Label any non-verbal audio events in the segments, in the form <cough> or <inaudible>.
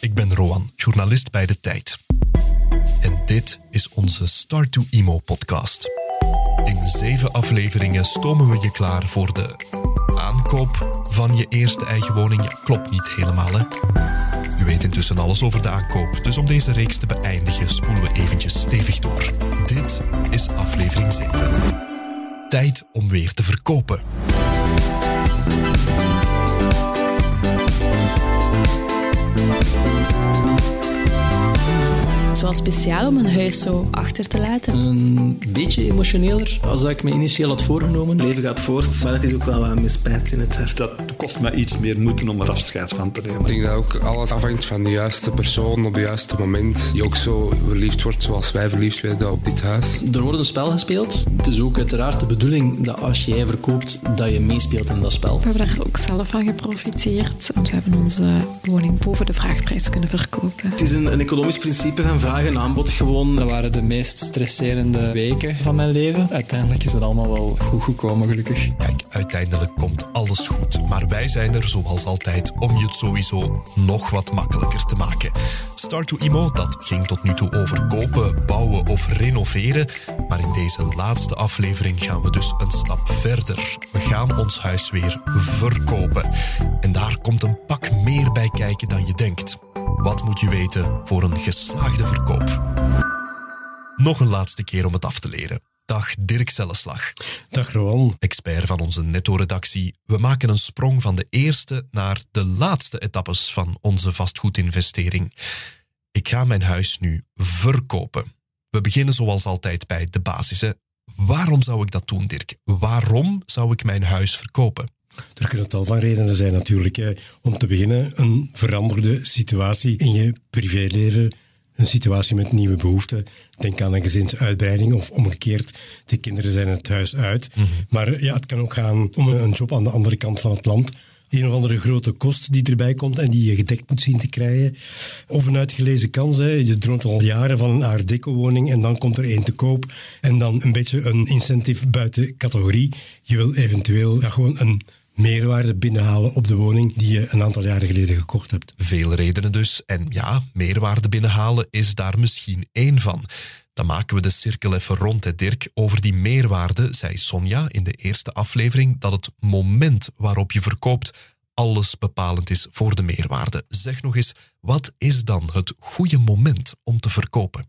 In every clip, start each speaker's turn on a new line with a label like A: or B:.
A: Ik ben Roan, journalist bij De Tijd. En dit is onze Start to Emo podcast. In zeven afleveringen stomen we je klaar voor de aankoop van je eerste eigen woning. Klopt niet helemaal, hè? U weet intussen alles over de aankoop, dus om deze reeks te beëindigen spoelen we eventjes stevig door. Dit is aflevering 7. Tijd om weer te verkopen.
B: Wel speciaal om een huis zo achter te laten.
C: Een beetje emotioneler als dat ik me initieel had voorgenomen.
D: Het leven gaat voort, maar het is ook wel wat mispijt in het hart.
E: Dat kost me iets meer moeite om er afscheid van te nemen.
F: Ik denk dat ook alles afhangt van de juiste persoon op het juiste moment. Die ook zo verliefd wordt zoals wij verliefd werden op dit huis.
C: Er wordt een spel gespeeld. Het is ook uiteraard de bedoeling dat als jij verkoopt, dat je meespeelt in dat spel.
B: We hebben daar ook zelf van geprofiteerd. Want we hebben onze woning boven de vraagprijs kunnen verkopen.
D: Het is een, een economisch principe van vraag en aanbod gewoon.
G: Dat waren de meest stresserende weken van mijn leven. Uiteindelijk is het allemaal wel goed gekomen, gelukkig.
A: Kijk, uiteindelijk komt alles goed. Maar wij zijn er zoals altijd om je het sowieso nog wat makkelijker te maken. Start to Imo, dat ging tot nu toe over kopen, bouwen of renoveren. Maar in deze laatste aflevering gaan we dus een stap verder. We gaan ons huis weer verkopen. En daar komt een pak meer bij kijken dan je denkt. Wat moet je weten voor een geslaagde verkoop? Nog een laatste keer om het af te leren. Dag Dirk Zelleslag.
H: Dag Roan.
A: Expert van onze netto-redactie. We maken een sprong van de eerste naar de laatste etappes van onze vastgoedinvestering. Ik ga mijn huis nu verkopen. We beginnen zoals altijd bij de basis. hè. Waarom zou ik dat doen, Dirk? Waarom zou ik mijn huis verkopen?
H: Er kunnen tal van redenen zijn natuurlijk. hè. Om te beginnen een veranderde situatie in je privéleven. Een situatie met nieuwe behoeften. Denk aan een gezinsuitbreiding of omgekeerd. De kinderen zijn het huis uit. Maar ja, het kan ook gaan om een job aan de andere kant van het land. Een of andere grote kost die erbij komt en die je gedekt moet zien te krijgen. Of een uitgelezen kans. Hè. Je droomt al jaren van een art deco woning en dan komt er één te koop. En dan een beetje een incentive buiten categorie. Je wil eventueel ja, gewoon een meerwaarde binnenhalen op de woning die je een aantal jaren geleden gekocht hebt.
A: Veel redenen dus. En ja, meerwaarde binnenhalen is daar misschien één van. Dan maken we de cirkel even rond, hè, Dirk. Over die meerwaarde zei Sonja in de eerste aflevering dat het moment waarop je verkoopt alles bepalend is voor de meerwaarde. Zeg nog eens, wat is dan het goede moment om te verkopen?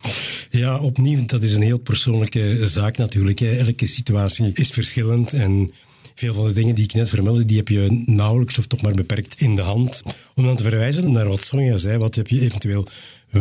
H: Ja, opnieuw, dat is een heel persoonlijke zaak natuurlijk. Elke situatie is verschillend en veel van de dingen die ik net vermeldde, die heb je nauwelijks of toch maar beperkt in de hand. Om dan te verwijzen naar wat Sonja zei, wat heb je eventueel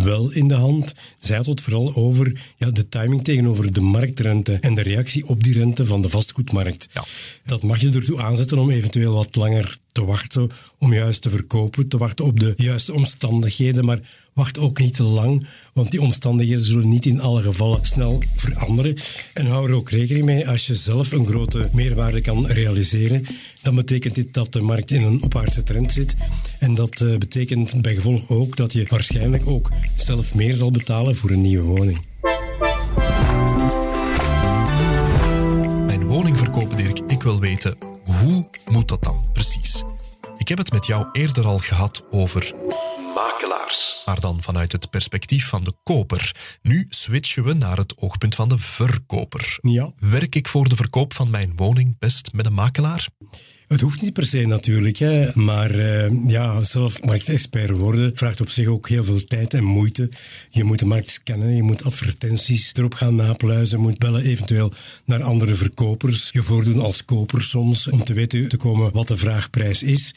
H: wel in de hand? Zij had het vooral over ja, de timing tegenover de marktrente en de reactie op die rente van de vastgoedmarkt.
A: Ja.
H: Dat mag je ertoe aanzetten om eventueel wat langer te wachten, om juist te verkopen, te wachten op de juiste omstandigheden, maar wacht ook niet te lang, want die omstandigheden zullen niet in alle gevallen snel veranderen. En hou er ook rekening mee, als je zelf een grote meerwaarde kan realiseren, dan betekent dit dat de markt in een opwaartse trend zit. En dat eh, betekent bij gevolg ook dat je waarschijnlijk ook zelf meer zal betalen voor een nieuwe woning.
A: Mijn woning verkopen, Dirk. Ik wil weten, hoe moet dat dan precies? Ik heb het met jou eerder al gehad over makelaars. Maar dan vanuit het perspectief van de koper. Nu switchen we naar het oogpunt van de verkoper.
H: Ja.
A: Werk ik voor de verkoop van mijn woning best met een makelaar?
H: Het hoeft niet per se natuurlijk, hè, maar eh, ja, zelf marktexpert worden vraagt op zich ook heel veel tijd en moeite. Je moet de markt scannen, je moet advertenties erop gaan napluizen, moet bellen eventueel naar andere verkopers, je voordoen als koper soms om te weten te komen wat de vraagprijs is.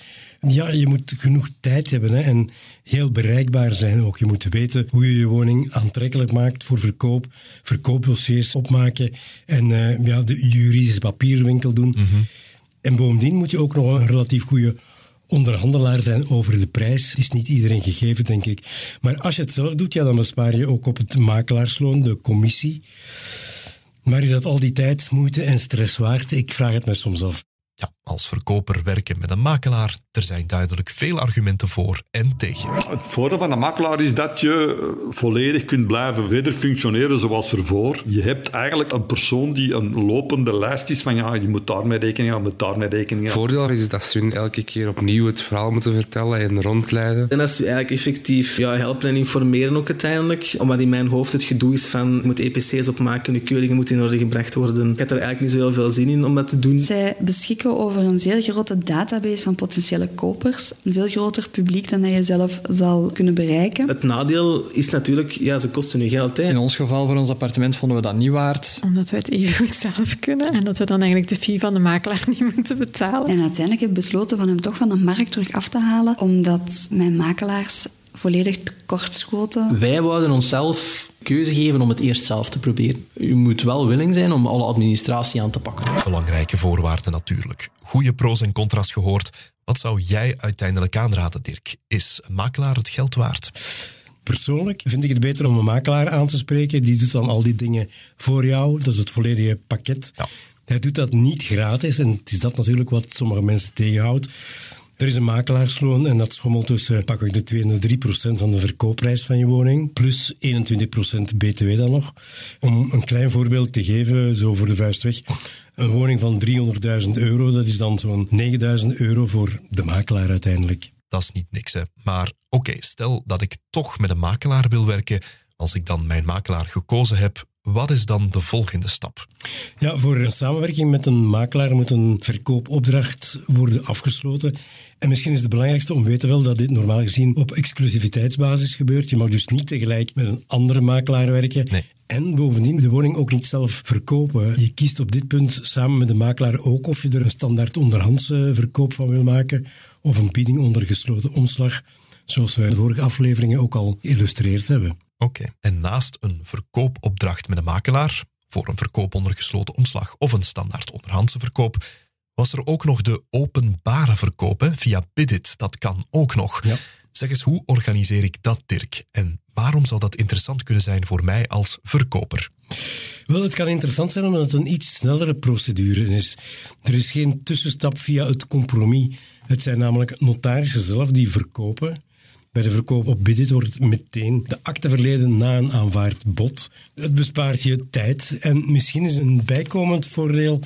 H: Ja, je moet genoeg tijd hebben hè, en heel bereikbaar zijn ook. Je moet weten hoe je je woning aantrekkelijk maakt voor verkoop, verkoopdossiers opmaken en eh, ja, de juridische papierwinkel doen. En bovendien moet je ook nog een relatief goede onderhandelaar zijn over de prijs. Is niet iedereen gegeven, denk ik. Maar als je het zelf doet, ja, dan bespaar je ook op het makelaarsloon, de commissie. Maar is dat al die tijd, moeite en stress waard? Ik vraag het me soms af.
A: Ja, als verkoper werken met een makelaar, Er zijn duidelijk veel argumenten voor en tegen.
E: Het voordeel van een makelaar is dat je volledig kunt blijven verder functioneren zoals ervoor. Je hebt eigenlijk een persoon die een lopende lijst is van ja, je moet daarmee rekening houden, je moet daarmee rekening
F: Het
E: houden.
F: voordeel is dat ze hun elke keer opnieuw het verhaal moeten vertellen en rondleiden.
D: En dat is eigenlijk effectief ja, helpen en informeren ook uiteindelijk. Omdat in mijn hoofd het gedoe is van je moet EPC's opmaken, je keuringen moeten in orde gebracht worden. Ik heb er eigenlijk niet zo heel veel zin in om dat te doen.
I: Zij beschikken over een zeer grote database van potentiële kopers. Een veel groter publiek dan dat je zelf zal kunnen bereiken.
D: Het nadeel is natuurlijk, ja, ze kosten nu geld. Hè.
G: In ons geval, voor ons appartement, vonden we dat niet waard.
B: Omdat we het even goed zelf kunnen en dat we dan eigenlijk de fee van de makelaar niet moeten betalen.
I: En uiteindelijk heb ik besloten van hem toch van de markt terug af te halen, omdat mijn makelaars volledig tekortschoten.
C: Wij wouden onszelf keuze geven om het eerst zelf te proberen. U moet wel willing zijn om alle administratie aan te pakken.
A: Belangrijke voorwaarden natuurlijk. Goede pro's en contra's gehoord. Wat zou jij uiteindelijk aanraden, Dirk? Is een makelaar het geld waard?
H: Persoonlijk vind ik het beter om een makelaar aan te spreken. Die doet dan al die dingen voor jou. Dat is het volledige pakket.
A: Ja.
H: Hij doet dat niet gratis. En het is dat natuurlijk wat sommige mensen tegenhoudt. Er is een makelaarsloon en dat schommelt tussen pakweg de 2 en de 3 procent van de verkoopprijs van je woning. Plus 21 procent BTW dan nog. Om een klein voorbeeld te geven, zo voor de vuist weg. Een woning van 300.000 euro, dat is dan zo'n 9.000 euro voor de makelaar uiteindelijk.
A: Dat is niet niks, hè. Maar oké, stel dat ik toch met een makelaar wil werken. Als ik dan mijn makelaar gekozen heb, wat is dan de volgende stap?
H: Ja, voor een samenwerking met een makelaar moet een verkoopopdracht worden afgesloten. En misschien is het belangrijkste om weten wel dat dit normaal gezien op exclusiviteitsbasis gebeurt. Je mag dus niet tegelijk met een andere makelaar werken.
A: Nee.
H: En bovendien de woning ook niet zelf verkopen. Je kiest op dit punt samen met de makelaar ook of je er een standaard onderhandse verkoop van wil maken of een bieding onder gesloten omslag, zoals wij in de vorige afleveringen ook al geïllustreerd hebben.
A: Oké. En naast een verkoopopdracht met een makelaar, voor een verkoop onder gesloten omslag of een standaard onderhandse verkoop, was er ook nog de openbare verkoop hè, via Bidit. Dat kan ook nog.
H: Ja.
A: Zeg eens, hoe organiseer ik dat, Dirk? En waarom zou dat interessant kunnen zijn voor mij als verkoper?
H: Wel, het kan interessant zijn omdat het een iets snellere procedure is. Er is geen tussenstap via het compromis. Het zijn namelijk notarissen zelf die verkopen. Bij de verkoop op Bidit wordt meteen de akte verleden na een aanvaard bod. Het bespaart je tijd en misschien is een bijkomend voordeel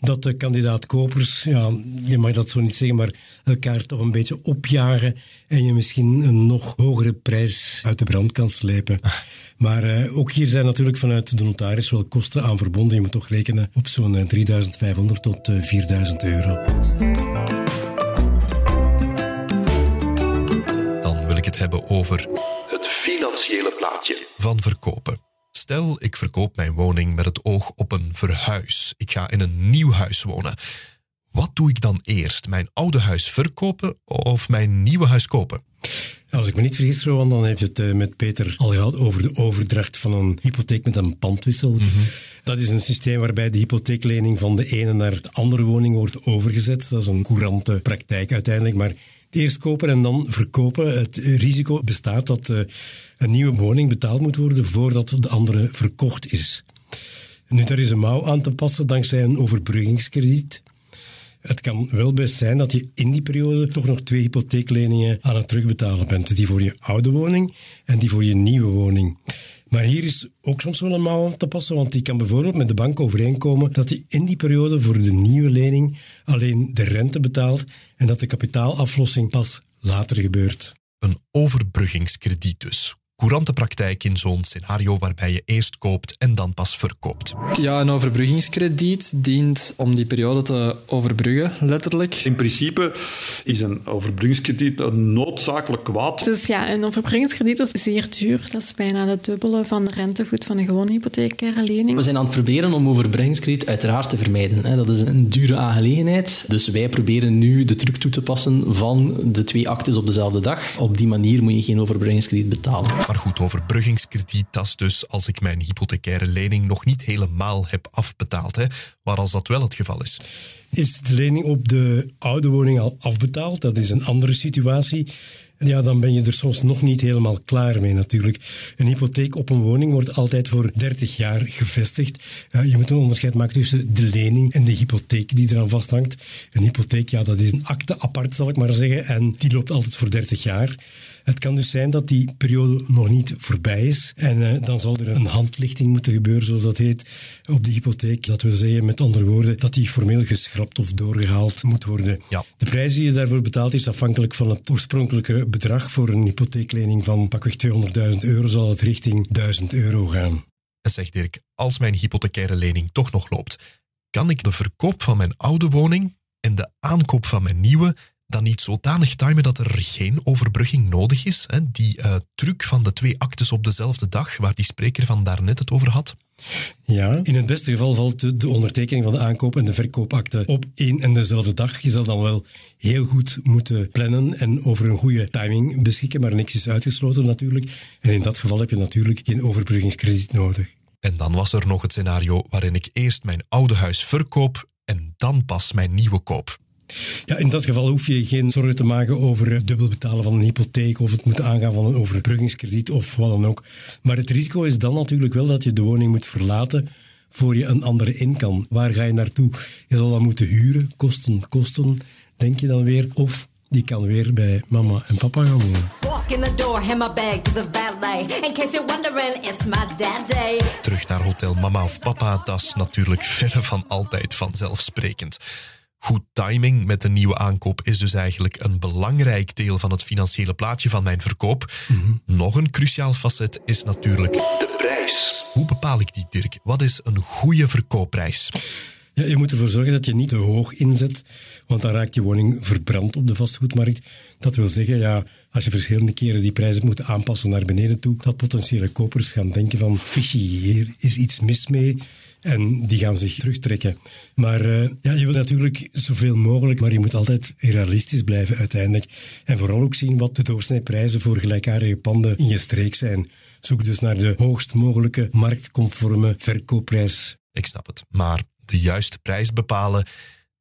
H: dat de kandidaat-kopers, ja, je mag dat zo niet zeggen, maar elkaar toch een beetje opjagen en je misschien een nog hogere prijs uit de brand kan slepen. Maar eh, ook hier zijn natuurlijk vanuit de notaris wel kosten aan verbonden. Je moet toch rekenen op zo'n eh, 3500 tot eh, 4000 euro.
A: Hebben over
J: Het financiële plaatje.
A: van verkopen. Stel, ik verkoop mijn woning met het oog op een verhuis. Ik ga in een nieuw huis wonen. Wat doe ik dan eerst? Mijn oude huis verkopen of mijn nieuwe huis kopen?
H: Als ik me niet vergis, Rowan, dan heb je het eh, met Peter al gehad over de overdracht van een hypotheek met een pandwissel. Dat is een systeem waarbij de hypotheeklening van de ene naar de andere woning wordt overgezet. Dat is een courante praktijk uiteindelijk, maar eerst kopen en dan verkopen. Het risico bestaat dat eh, een nieuwe woning betaald moet worden voordat de andere verkocht is. Nu, daar is een mouw aan te passen dankzij een overbruggingskrediet. Het kan wel best zijn dat je in die periode toch nog twee hypotheekleningen aan het terugbetalen bent. Die voor je oude woning en die voor je nieuwe woning. Maar hier is ook soms wel een mouw aan te passen, want die kan bijvoorbeeld met de bank overeenkomen dat hij in die periode voor de nieuwe lening alleen de rente betaalt en dat de kapitaalaflossing pas later gebeurt.
A: Een overbruggingskrediet dus. Courante praktijk in zo'n scenario waarbij je eerst koopt en dan pas verkoopt.
G: Ja, een overbruggingskrediet dient om die periode te overbruggen, letterlijk.
E: In principe is een overbruggingskrediet een noodzakelijk kwaad.
B: Dus ja, een overbruggingskrediet is zeer duur. Dat is bijna het dubbele van de rentevoet van een gewone hypothecaire lening.
C: We zijn aan het proberen om overbrenggingskrediet uiteraard te vermijden. hè. Dat is een dure aangelegenheid. Dus wij proberen nu de truc toe te passen van de twee actes op dezelfde dag. Op die manier moet je geen overbrenggingskrediet betalen.
A: Maar goed, overbruggingskrediet, dat is dus als ik mijn hypothecaire lening nog niet helemaal heb afbetaald. Hè? Maar als dat wel het geval is.
H: Is de lening op de oude woning al afbetaald? Dat is een andere situatie. Ja, dan ben je er soms nog niet helemaal klaar mee natuurlijk. Een hypotheek op een woning wordt altijd voor 30 jaar gevestigd. je moet een onderscheid maken tussen de lening en de hypotheek die eraan vasthangt. Een hypotheek, ja, dat is een akte apart, zal ik maar zeggen. En die loopt altijd voor 30 jaar. Het kan dus zijn dat die periode nog niet voorbij is. En uh, dan zal er een handlichting moeten gebeuren, zoals dat heet, op de hypotheek. Dat wil zeggen, met andere woorden, dat die formeel geschrapt of doorgehaald moet worden.
A: Ja.
H: De prijs die je daarvoor betaalt is afhankelijk van het oorspronkelijke bedrag. Voor een hypotheeklening van pakweg 200.000 euro zal het richting 1000 euro gaan.
A: En zeg Dirk, als mijn hypothecaire lening toch nog loopt, kan ik de verkoop van mijn oude woning en de aankoop van mijn nieuwe dan niet zodanig timen dat er geen overbrugging nodig is. Hè? Die uh, truc van de twee actes op dezelfde dag, waar die spreker van daarnet het over had.
H: Ja, in het beste geval valt de, ondertekening van de aankoop en de verkoopakte op één en dezelfde dag. Je zal dan wel heel goed moeten plannen en over een goede timing beschikken, maar niks is uitgesloten natuurlijk. En in dat geval heb je natuurlijk geen overbruggingskrediet nodig.
A: En dan was er nog het scenario waarin ik eerst mijn oude huis verkoop en dan pas mijn nieuwe koop.
H: Ja, in dat geval hoef je geen zorgen te maken over het dubbel betalen van een hypotheek of het moeten aangaan van een overbruggingskrediet of wat dan ook. Maar het risico is dan natuurlijk wel dat je de woning moet verlaten voor je een andere in kan. Waar ga je naartoe? Je zal dan moeten huren, kosten, kosten, denk je dan weer. Of die kan weer bij mama en papa gaan wonen.
A: Terug naar hotel mama of papa, dat is natuurlijk verre van altijd vanzelfsprekend. Goed timing met een nieuwe aankoop is dus eigenlijk een belangrijk deel van het financiële plaatje van mijn verkoop. Nog een cruciaal facet is natuurlijk
J: de prijs.
A: Hoe bepaal ik die, Dirk? Wat is een goede verkoopprijs?
H: Ja, je moet ervoor zorgen dat je niet te hoog inzet, want dan raakt je woning verbrand op de vastgoedmarkt. Dat wil zeggen, ja, als je verschillende keren die prijzen moet aanpassen naar beneden toe, dat potentiële kopers gaan denken van, fishy, hier is iets mis mee. En die gaan zich terugtrekken. Maar uh, ja, je wilt natuurlijk zoveel mogelijk, maar je moet altijd realistisch blijven uiteindelijk. En vooral ook zien wat de doorsnijprijzen voor gelijkaardige panden in je streek zijn. Zoek dus naar de hoogst mogelijke marktconforme verkoopprijs.
A: Ik snap het, maar de juiste prijs bepalen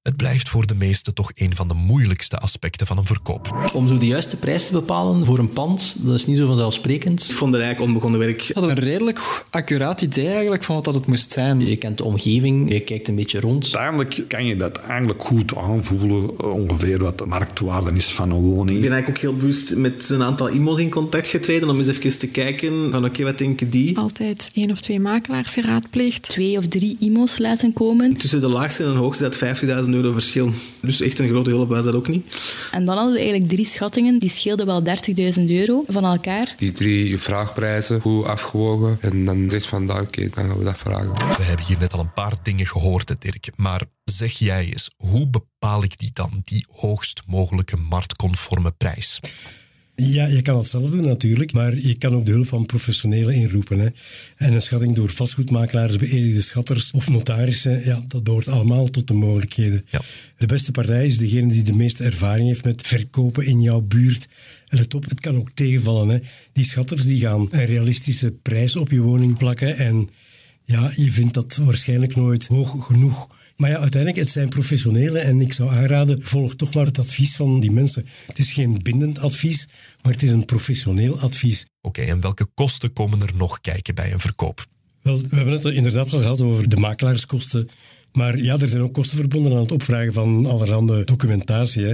A: het blijft voor de meesten toch een van de moeilijkste aspecten van een verkoop.
C: Om zo de juiste prijs te bepalen voor een pand, dat is niet zo vanzelfsprekend.
D: Ik vond het eigenlijk onbegonnen werk.
G: Ik had een redelijk accuraat idee eigenlijk van wat dat het moest zijn.
C: Je kent de omgeving, je kijkt een beetje rond.
E: Uiteindelijk kan je dat eigenlijk goed aanvoelen, eh, ongeveer wat de marktwaarde is van een woning.
D: Ik ben eigenlijk ook heel bewust met een aantal IMO's in contact getreden om eens even te kijken van oké, wat denken die?
B: Altijd één of twee makelaars geraadpleegd.
I: Twee of drie IMO's laten komen.
D: Tussen de laagste en de hoogste dat 50.000 euro verschil. Dus echt een grote hulp was dat ook niet.
I: En dan hadden we eigenlijk drie schattingen. Die scheelden wel 30.000 euro van elkaar.
F: Die drie vraagprijzen, hoe afgewogen. En dan zegt van, oké, okay, dan gaan we dat vragen.
A: We hebben hier net al een paar dingen gehoord, Dirk. Maar zeg jij eens, hoe bepaal ik die dan, die hoogst mogelijke marktconforme prijs?
H: Ja, je kan het zelf doen natuurlijk, maar je kan ook de hulp van professionelen inroepen. Hè. En een schatting door vastgoedmakelaars, beëdigde schatters of notarissen, ja, dat behoort allemaal tot de mogelijkheden.
A: Ja.
H: De beste partij is degene die de meeste ervaring heeft met verkopen in jouw buurt. En het, op, het kan ook tegenvallen. Hè. Die schatters die gaan een realistische prijs op je woning plakken en ja, je vindt dat waarschijnlijk nooit hoog genoeg. Maar ja, uiteindelijk, het zijn professionelen en ik zou aanraden, volg toch maar het advies van die mensen. Het is geen bindend advies, maar het is een professioneel advies.
A: Oké, en welke kosten komen er nog kijken bij een verkoop?
H: Wel, we hebben het inderdaad al gehad over de makelaarskosten. Maar ja, er zijn ook kosten verbonden aan het opvragen van allerhande documentatie. Hè.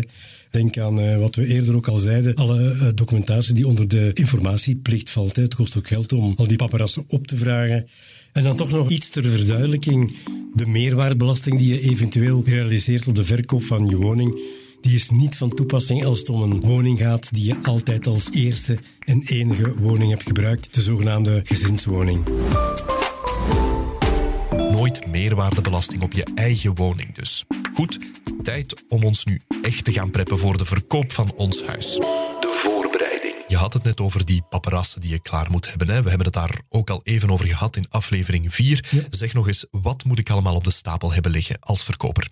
H: Denk aan uh, wat we eerder ook al zeiden, alle uh, documentatie die onder de informatieplicht valt. Hè. Het kost ook geld om al die paparazzen op te vragen. En dan toch nog iets ter verduidelijking. De meerwaardebelasting die je eventueel realiseert op de verkoop van je woning, die is niet van toepassing als het om een woning gaat die je altijd als eerste en enige woning hebt gebruikt, de zogenaamde gezinswoning.
A: Nooit meerwaardebelasting op je eigen woning dus. Goed, tijd om ons nu echt te gaan preppen voor de verkoop van ons huis. Je had het net over die paparazzen die je klaar moet hebben. Hè? We hebben het daar ook al even over gehad in aflevering 4. Zeg nog eens, wat moet ik allemaal op de stapel hebben liggen als verkoper?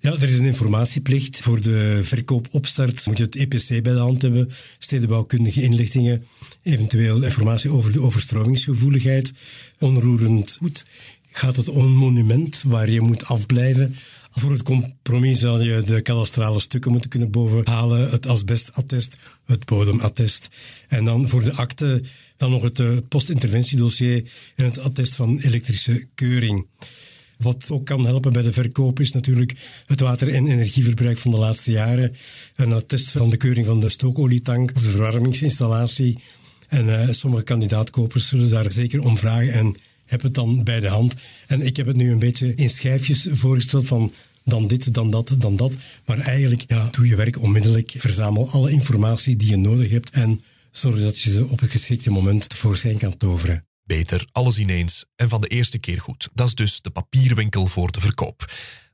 H: Ja, er is een informatieplicht. Voor de verkoopopstart moet je het EPC bij de hand hebben, stedenbouwkundige inlichtingen, eventueel informatie over de overstromingsgevoeligheid, onroerend goed. Gaat het om een monument waar je moet afblijven? Voor het compromis zal je de kadastrale stukken moeten kunnen bovenhalen, het asbestattest, het bodemattest. En dan voor de akte dan nog het uh, postinterventiedossier en het attest van elektrische keuring. Wat ook kan helpen bij de verkoop is natuurlijk het water- en energieverbruik van de laatste jaren. Een attest van de keuring van de stookolietank of de verwarmingsinstallatie. En uh, sommige kandidaatkopers zullen daar zeker om vragen en hebben het dan bij de hand. En ik heb het nu een beetje in schijfjes voorgesteld van dan dit, dan dat, dan dat. Maar eigenlijk, ja, doe je werk onmiddellijk. Verzamel alle informatie die je nodig hebt en zorg dat je ze op het geschikte moment tevoorschijn kan toveren.
A: Beter alles ineens en van de eerste keer goed. Dat is dus de papierwinkel voor de verkoop.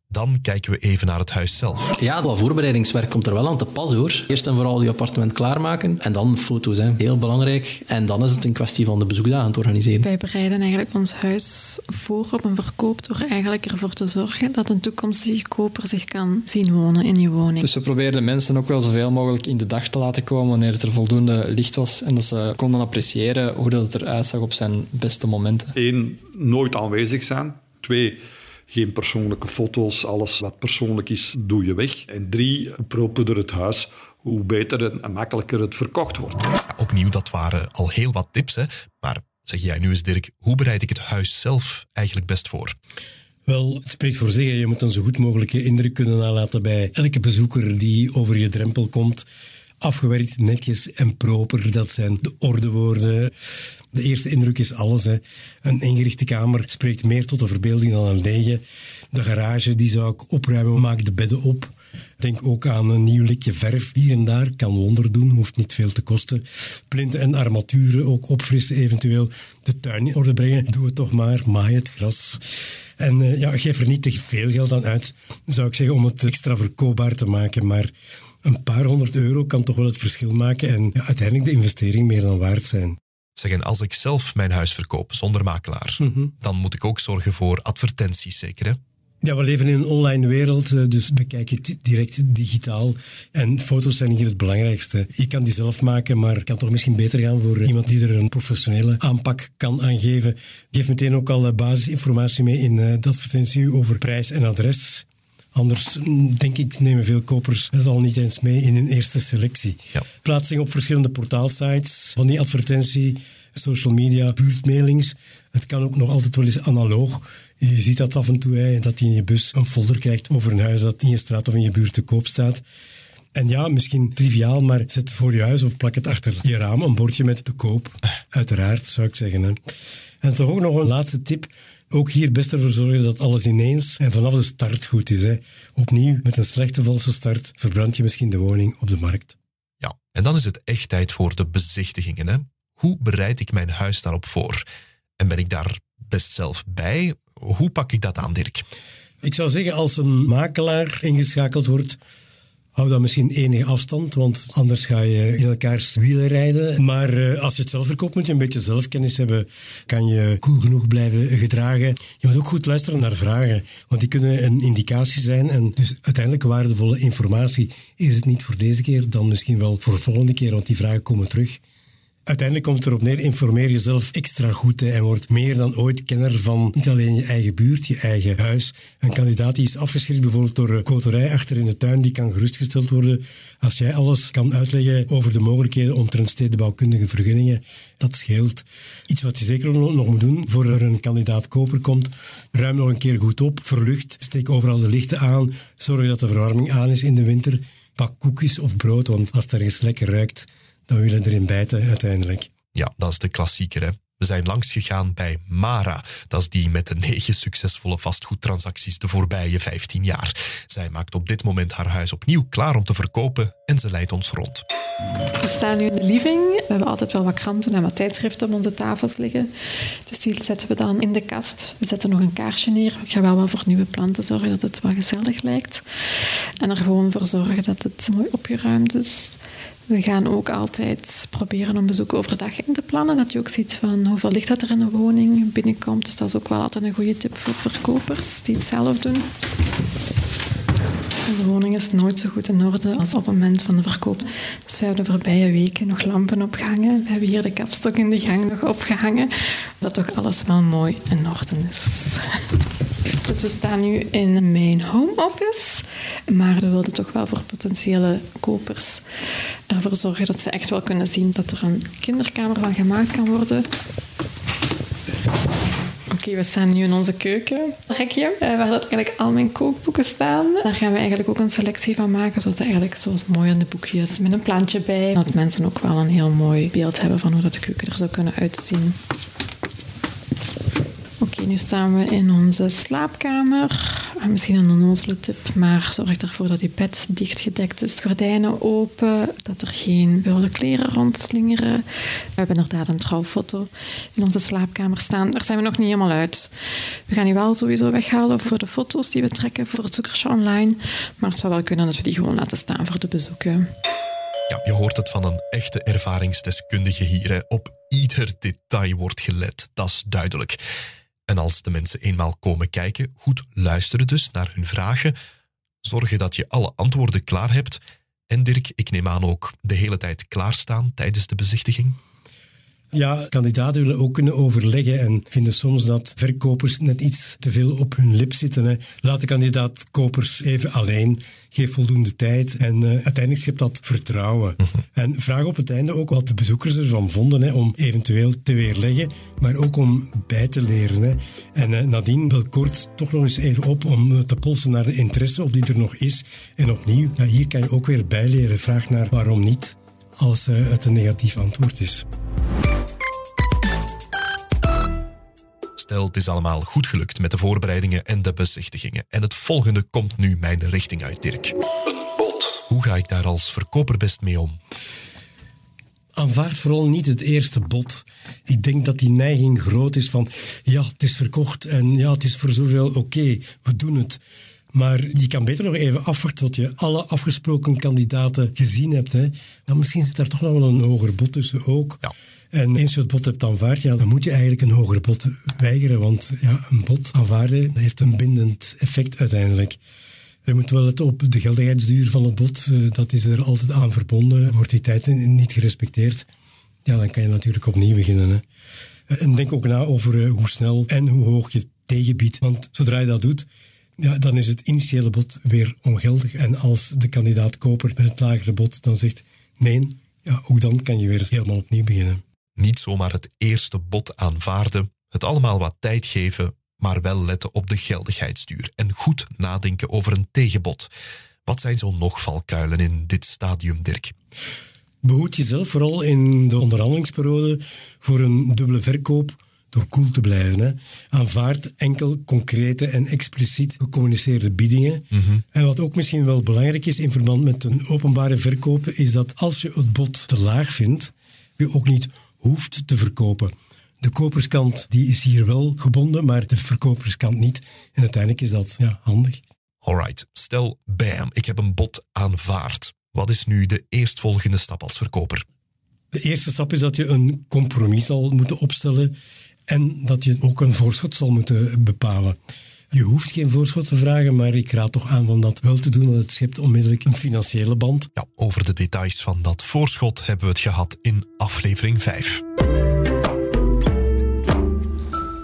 A: Dan kijken we even naar het huis zelf.
C: Ja, dat voorbereidingswerk komt er wel aan te pas hoor. Eerst en vooral je appartement klaarmaken en dan foto's. Hè. Heel belangrijk. En dan is het een kwestie van de bezoekdagen te organiseren.
B: Wij bereiden eigenlijk ons huis voor op een verkoop door eigenlijk ervoor te zorgen dat een toekomstige koper zich kan zien wonen in je woning.
G: Dus we proberen de mensen ook wel zoveel mogelijk in de dag te laten komen wanneer er voldoende licht was en dat ze konden appreciëren hoe dat het eruit zag op zijn beste momenten.
E: Eén, nooit aanwezig zijn. Twee, geen persoonlijke foto's. Alles wat persoonlijk is, doe je weg. En drie, hoe properder het huis, hoe beter en makkelijker het verkocht wordt.
A: Ja, opnieuw, dat waren al heel wat tips. Hè? Maar zeg jij nu eens, Dirk, hoe bereid ik het huis zelf eigenlijk best voor?
H: Wel, het spreekt voor zich. Je moet een zo goed mogelijke indruk kunnen nalaten bij elke bezoeker die over je drempel komt afgewerkt, netjes en proper. Dat zijn de ordewoorden. De eerste indruk is alles. Hè. Een ingerichte kamer spreekt meer tot de verbeelding dan een lege. De garage die zou ik opruimen, maak de bedden op. Denk ook aan een nieuw likje verf hier en daar. Kan wonder doen, hoeft niet veel te kosten. Plinten en armaturen ook opfrissen eventueel. De tuin in orde brengen. Doe het toch maar. Maai het gras. En uh, ja, geef er niet te veel geld aan uit, zou ik zeggen, om het extra verkoopbaar te maken. Maar een paar honderd euro kan toch wel het verschil maken en ja, uiteindelijk de investering meer dan waard zijn.
A: Zeggen, als ik zelf mijn huis verkoop zonder makelaar,
H: Mhm.
A: dan moet ik ook zorgen voor advertenties, zeker hè?
H: Ja, we leven in een online wereld, eh, dus bekijk het direct digitaal. En foto's zijn hier het belangrijkste. Je kan die zelf maken, maar het kan toch misschien beter gaan voor iemand die er een professionele aanpak kan aan geven. Geef meteen ook al eh, basisinformatie mee in eh, de advertentie over prijs en adres. Anders mm, denk ik nemen veel kopers het al niet eens mee in hun eerste selectie.
A: Ja.
H: Plaatsing op verschillende portaalsites van die advertentie, social media, buurtmailings. Het kan ook nog altijd wel eens analoog. Je ziet dat af en toe, hè, dat je in je bus een folder krijgt over een huis dat in je straat of in je buurt te koop staat. En ja, misschien triviaal, maar zet voor je huis of plak het achter je raam een bordje met te koop. Uiteraard, zou ik zeggen. Hè. En toch ook nog een laatste tip. Ook hier best ervoor zorgen dat alles ineens en vanaf de start goed is. Hè. Opnieuw, met een slechte valse start verbrand je misschien de woning op de markt.
A: Ja, en dan is het echt tijd voor de bezichtigingen. Hè? Hoe bereid ik mijn huis daarop voor? En ben ik daar best zelf bij? Hoe pak ik dat aan, Dirk?
H: Ik zou zeggen, als een makelaar ingeschakeld wordt, hou dan misschien enige afstand, want anders ga je in elkaars wielen rijden. Maar eh, als je het zelf verkoopt, moet je een beetje zelfkennis hebben. Kan je cool genoeg blijven gedragen. Je moet ook goed luisteren naar vragen, want die kunnen een indicatie zijn. En dus uiteindelijk waardevolle informatie. Is het niet voor deze keer, dan misschien wel voor de volgende keer, want die vragen komen terug. Uiteindelijk komt het erop neer, informeer jezelf extra goed en word meer dan ooit kenner van niet alleen je eigen buurt, je eigen huis. Een kandidaat die is afgeschrikt bijvoorbeeld door koterij achter in de tuin, die kan gerustgesteld worden. Als jij alles kan uitleggen over de mogelijkheden omtrent stedenbouwkundige vergunningen, dat scheelt. Iets wat je zeker nog moet doen voor er een kandidaat koper komt, ruim nog een keer goed op, verlucht, steek overal de lichten aan, zorg dat de verwarming aan is in de winter, pak koekjes of brood, want als het ergens lekker ruikt, dan willen erin bijten uiteindelijk.
A: Ja, dat is de klassieker. Hè? We zijn langs gegaan bij Mara. Dat is die met de negen succesvolle vastgoedtransacties de voorbije 15 jaar. Zij maakt op dit moment haar huis opnieuw klaar om te verkopen en ze leidt ons rond.
B: We staan nu in de living. We hebben altijd wel wat kranten en wat tijdschriften op onze tafels liggen. Dus die zetten we dan in de kast. We zetten nog een kaarsje neer. Ik ga wel wat voor nieuwe planten zorgen dat het wel gezellig lijkt. En er gewoon voor zorgen dat het mooi opgeruimd is. We gaan ook altijd proberen om bezoeken overdag in te plannen. Dat je ook ziet van hoeveel licht dat er in de woning binnenkomt. Dus dat is ook wel altijd een goede tip voor verkopers die het zelf doen. De woning is nooit zo goed in orde als op het moment van de verkoop. Dus we hebben de voorbije weken nog lampen opgehangen. We hebben hier de kapstok in de gang nog opgehangen. Dat toch alles wel mooi in orde is. Dus we staan nu in mijn home office, maar we wilden toch wel voor potentiële kopers ervoor zorgen dat ze echt wel kunnen zien dat er een kinderkamer van gemaakt kan worden. We staan nu in onze keukenrekje, eh, waar dat eigenlijk al mijn kookboeken staan. Daar gaan we eigenlijk ook een selectie van maken, zodat eigenlijk zoals mooi in de boekjes met een plantje bij. Dat mensen ook wel een heel mooi beeld hebben van hoe dat de keuken er zou kunnen uitzien. Nu staan we in onze slaapkamer. Misschien een onnozele tip, maar zorg ervoor dat je bed dichtgedekt is. Gordijnen open, dat er geen vuile kleren rondslingeren. We hebben inderdaad een trouwfoto in onze slaapkamer staan. Daar zijn we nog niet helemaal uit. We gaan die wel sowieso weghalen voor de foto's die we trekken voor het zoekersje online. Maar het zou wel kunnen dat we die gewoon laten staan voor de bezoeken.
A: Ja, je hoort het van een echte ervaringsdeskundige hier. Op ieder detail wordt gelet, dat is duidelijk. En als de mensen eenmaal komen kijken, goed luisteren dus naar hun vragen. Zorgen dat je alle antwoorden klaar hebt. En Dirk, ik neem aan ook de hele tijd klaarstaan tijdens de bezichtiging.
H: Ja, kandidaten willen ook kunnen overleggen en vinden soms dat verkopers net iets te veel op hun lip zitten. Hè. Laat de kandidaat kopers even alleen, geef voldoende tijd en uh, uiteindelijk schept dat vertrouwen. En vraag op het einde ook wat de bezoekers ervan vonden, hè, om eventueel te weerleggen, maar ook om bij te leren. Hè. En uh, nadien bel kort toch nog eens even op om te polsen naar de interesse, of die er nog is. En opnieuw, ja, hier kan je ook weer bijleren. Vraag naar waarom niet, als uh, het een negatief antwoord is.
A: Stel, het is allemaal goed gelukt met de voorbereidingen en de bezichtigingen. En het volgende komt nu mijn richting uit, Dirk.
J: Een bod.
A: Hoe ga ik daar als verkoper best mee om?
H: Aanvaard vooral niet het eerste bod. Ik denk dat die neiging groot is van, ja, het is verkocht en ja, het is voor zoveel oké, okay, we doen het. Maar je kan beter nog even afwachten tot je alle afgesproken kandidaten gezien hebt. Hè. Nou, misschien zit daar toch nog wel een hoger bod tussen ook.
A: Ja.
H: En eens je het bod hebt aanvaard, ja, dan moet je eigenlijk een hoger bod weigeren. Want ja, een bod aanvaarden heeft een bindend effect uiteindelijk. Je moet wel letten op de geldigheidsduur van het bod. Dat is er altijd aan verbonden. Wordt die tijd niet gerespecteerd, ja, dan kan je natuurlijk opnieuw beginnen. Hè. En denk ook na over hoe snel en hoe hoog je tegenbiedt. Want zodra je dat doet, ja, dan is het initiële bod weer ongeldig. En als de kandidaat-koper met het lagere bod dan zegt nee, ja, ook dan kan je weer helemaal opnieuw beginnen.
A: Niet zomaar het eerste bod aanvaarden, het allemaal wat tijd geven, maar wel letten op de geldigheidsduur en goed nadenken over een tegenbod. Wat zijn zo nog valkuilen in dit stadium, Dirk?
H: Behoed jezelf vooral in de onderhandelingsperiode voor een dubbele verkoop door cool te blijven. Hè. Aanvaard enkel concrete en expliciet gecommuniceerde biedingen.
A: Mhm.
H: En wat ook misschien wel belangrijk is in verband met een openbare verkoop, is dat als je het bod te laag vindt, je ook niet hoeft te verkopen. De koperskant die is hier wel gebonden, maar de verkoperskant niet. En uiteindelijk is dat ja, handig.
A: Alright, stel, bam, ik heb een bod aanvaard. Wat is nu de eerstvolgende stap als verkoper?
H: De eerste stap is dat je een compromis zal moeten opstellen en dat je ook een voorschot zal moeten bepalen. Je hoeft geen voorschot te vragen, maar ik raad toch aan van dat wel te doen, want het schept onmiddellijk een financiële band.
A: Ja, over de details van dat voorschot hebben we het gehad in aflevering 5.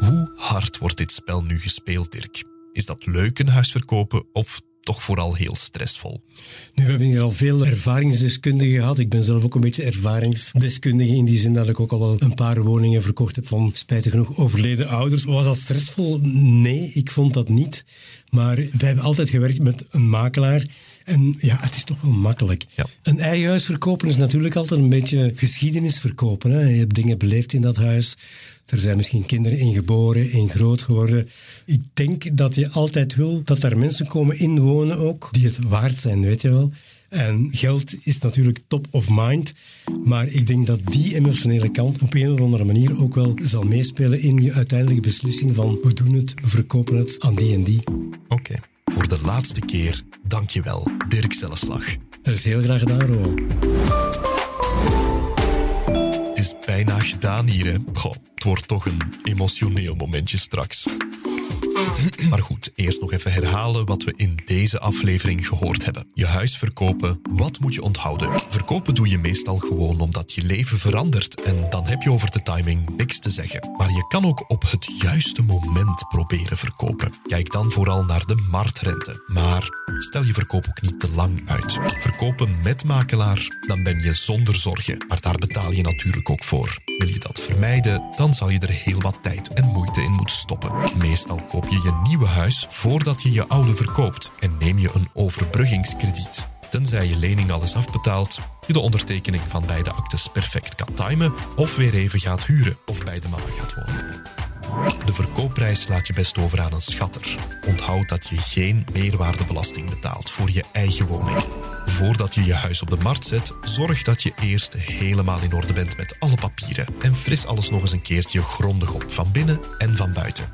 A: Hoe hard wordt dit spel nu gespeeld, Dirk? Is dat leuk een huis verkopen of toch vooral heel stressvol?
H: Nu, we hebben hier al veel ervaringsdeskundigen gehad. Ik ben zelf ook een beetje ervaringsdeskundige in die zin dat ik ook al wel een paar woningen verkocht heb van spijtig genoeg overleden ouders. Was dat stressvol? Nee, ik vond dat niet. Maar wij hebben altijd gewerkt met een makelaar. En ja, het is toch wel makkelijk.
A: Ja.
H: Een eigen huis verkopen is natuurlijk altijd een beetje geschiedenis verkopen. Hè. Je hebt dingen beleefd in dat huis. Er zijn misschien kinderen in geboren, in groot geworden. Ik denk dat je altijd wil dat er mensen komen inwonen ook, die het waard zijn, weet je wel. En geld is natuurlijk top of mind. Maar ik denk dat die emotionele kant op een of andere manier ook wel zal meespelen in je uiteindelijke beslissing van we doen het, we verkopen het aan die en die.
A: Oké, voor de laatste keer, dankjewel, Dirk Zelleslag.
H: Dat is heel graag gedaan, Roel.
A: Het is bijna gedaan hier, hè? Goh, het wordt toch een emotioneel momentje straks. <clears throat> Maar goed, eerst nog even herhalen wat we in deze aflevering gehoord hebben. Je huis verkopen, wat moet je onthouden? Verkopen doe je meestal gewoon omdat je leven verandert en dan heb je over de timing niks te zeggen. Maar je kan ook op het juiste moment proberen verkopen. Kijk dan vooral naar de marktrente. Maar stel je verkoop ook niet te lang uit. Verkopen met makelaar, dan ben je zonder zorgen. Maar daar betaal je natuurlijk ook voor. Wil je dat vermijden, dan zal je er heel wat tijd en moeite in moeten stoppen. Meestal koop je je nieuwe huis voordat je je oude verkoopt en neem je een overbruggingskrediet. Tenzij je lening al is afbetaald, je de ondertekening van beide actes perfect kan timen of weer even gaat huren of bij de mama gaat wonen. De verkoopprijs laat je best over aan een schatter. Onthoud dat je geen meerwaardebelasting betaalt voor je eigen woning. Voordat je je huis op de markt zet, zorg dat je eerst helemaal in orde bent met alle papieren en fris alles nog eens een keertje grondig op, van binnen en van buiten.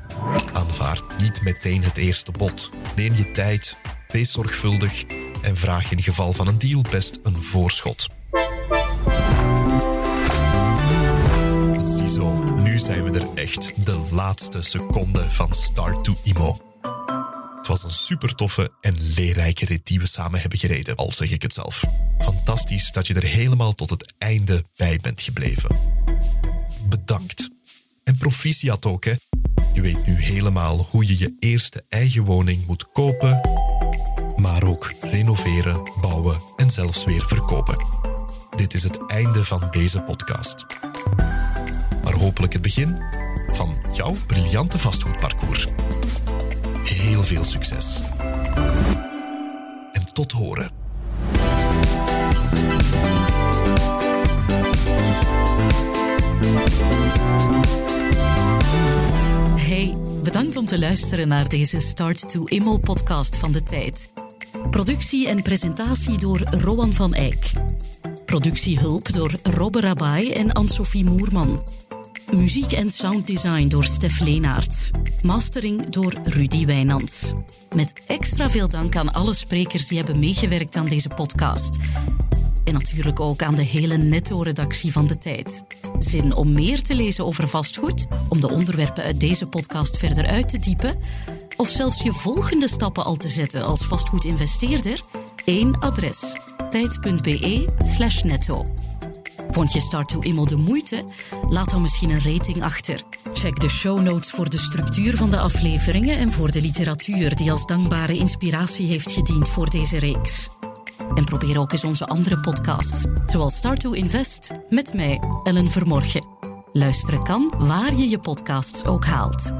A: Aanvaard niet meteen het eerste bod. Neem je tijd, wees zorgvuldig en vraag in geval van een deal best een voorschot. Ziezo, nu zijn we er echt. De laatste seconde van Start to Imo. Het was een super toffe en leerrijke rit die we samen hebben gereden, al zeg ik het zelf. Fantastisch dat je er helemaal tot het einde bij bent gebleven. Bedankt. En proficiat ook, hè. Je weet nu helemaal hoe je je eerste eigen woning moet kopen, maar ook renoveren, bouwen en zelfs weer verkopen. Dit is het einde van deze podcast. Hopelijk het begin van jouw briljante vastgoedparcours. Heel veel succes. En tot horen.
K: Hey, bedankt om te luisteren naar deze Start to Immo podcast van de tijd. Productie en presentatie door Rowan van Eyck. Productiehulp door Robbe Rabai en Anne-Sophie Moerman. Muziek en sounddesign door Stef Leenaert. Mastering door Rudy Wijnands. Met extra veel dank aan alle sprekers die hebben meegewerkt aan deze podcast. En natuurlijk ook aan de hele netto-redactie van de tijd. Zin om meer te lezen over vastgoed, om de onderwerpen uit deze podcast verder uit te diepen, of zelfs je volgende stappen al te zetten als vastgoedinvesteerder? Eén adres: tijd.be/slash netto. Vond je Start to Immel de moeite? Laat dan misschien een rating achter. Check de show notes voor de structuur van de afleveringen en voor de literatuur die als dankbare inspiratie heeft gediend voor deze reeks. En probeer ook eens onze andere podcasts, zoals Start to Invest met mij, Ellen Vermorgen. Luisteren kan waar je je podcasts ook haalt.